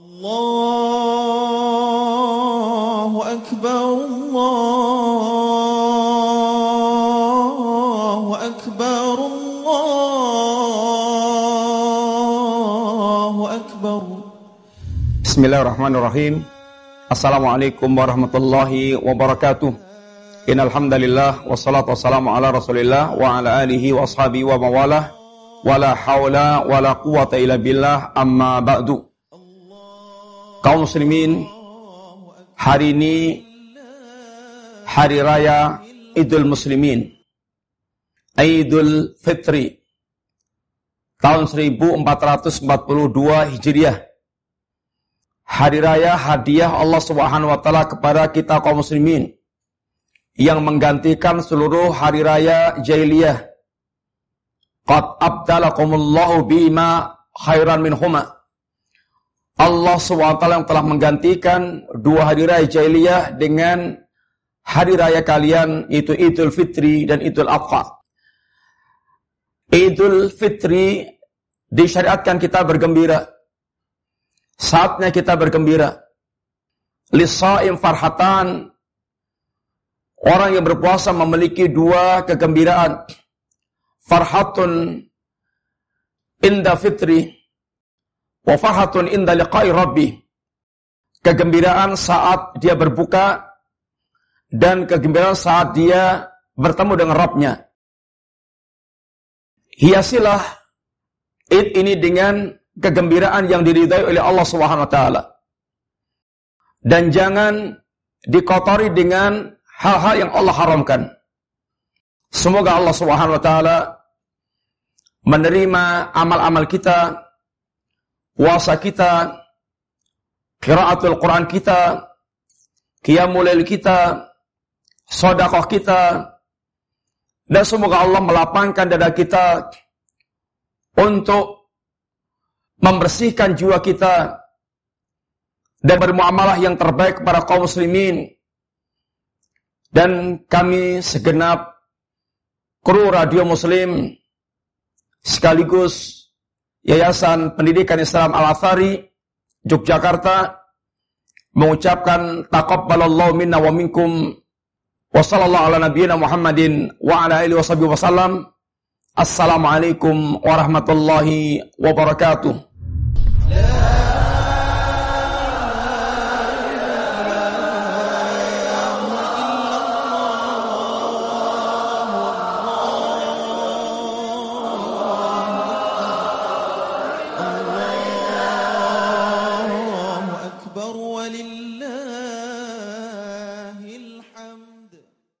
الله أكبر الله أكبر الله أكبر. بسم الله الرحمن الرحيم. السلام عليكم ورحمة الله وبركاته. إن الحمد لله والصلاة والسلام على رسول الله وعلى آله وأصحابه ومواله ولا حول ولا قوة إلا بالله. أما بعد. Kaum muslimin hari ini hari raya Idul Muslimin Idul Fitri tahun 1442 Hijriah. Hari raya hadiah Allah Subhanahu wa taala kepada kita kaum muslimin yang menggantikan seluruh hari raya jahiliyah. Qad abdalakumullahu bima khairan minhuma Allah SWT yang telah menggantikan dua hari raya jahiliyah dengan hari raya kalian itu Idul Fitri dan Idul Adha. Idul Fitri disyariatkan kita bergembira. Saatnya kita bergembira. Lisa'im farhatan. Orang yang berpuasa memiliki dua kegembiraan. Farhatun inda fitri Wa farhatun inda liqa'i rabbi. Kegembiraan saat dia berbuka dan kegembiraan saat dia bertemu dengan Rabbnya. Hiasilah id ini dengan kegembiraan yang diridai oleh Allah Subhanahu wa taala. Dan jangan dikotori dengan hal-hal yang Allah haramkan. Semoga Allah Subhanahu wa taala menerima amal-amal kita puasa kita, kiraatul Quran kita, qiyamul kita, sodakoh kita, dan semoga Allah melapangkan dada kita untuk membersihkan jiwa kita dan bermuamalah yang terbaik kepada kaum muslimin. Dan kami segenap kru radio muslim sekaligus Yayasan Pendidikan Islam Al-Athari Yogyakarta mengucapkan taqabbalallahu minna wa minkum wa sallallahu ala nabiyyina Muhammadin wa ala alihi washabihi wasallam. Assalamualaikum warahmatullahi wabarakatuh.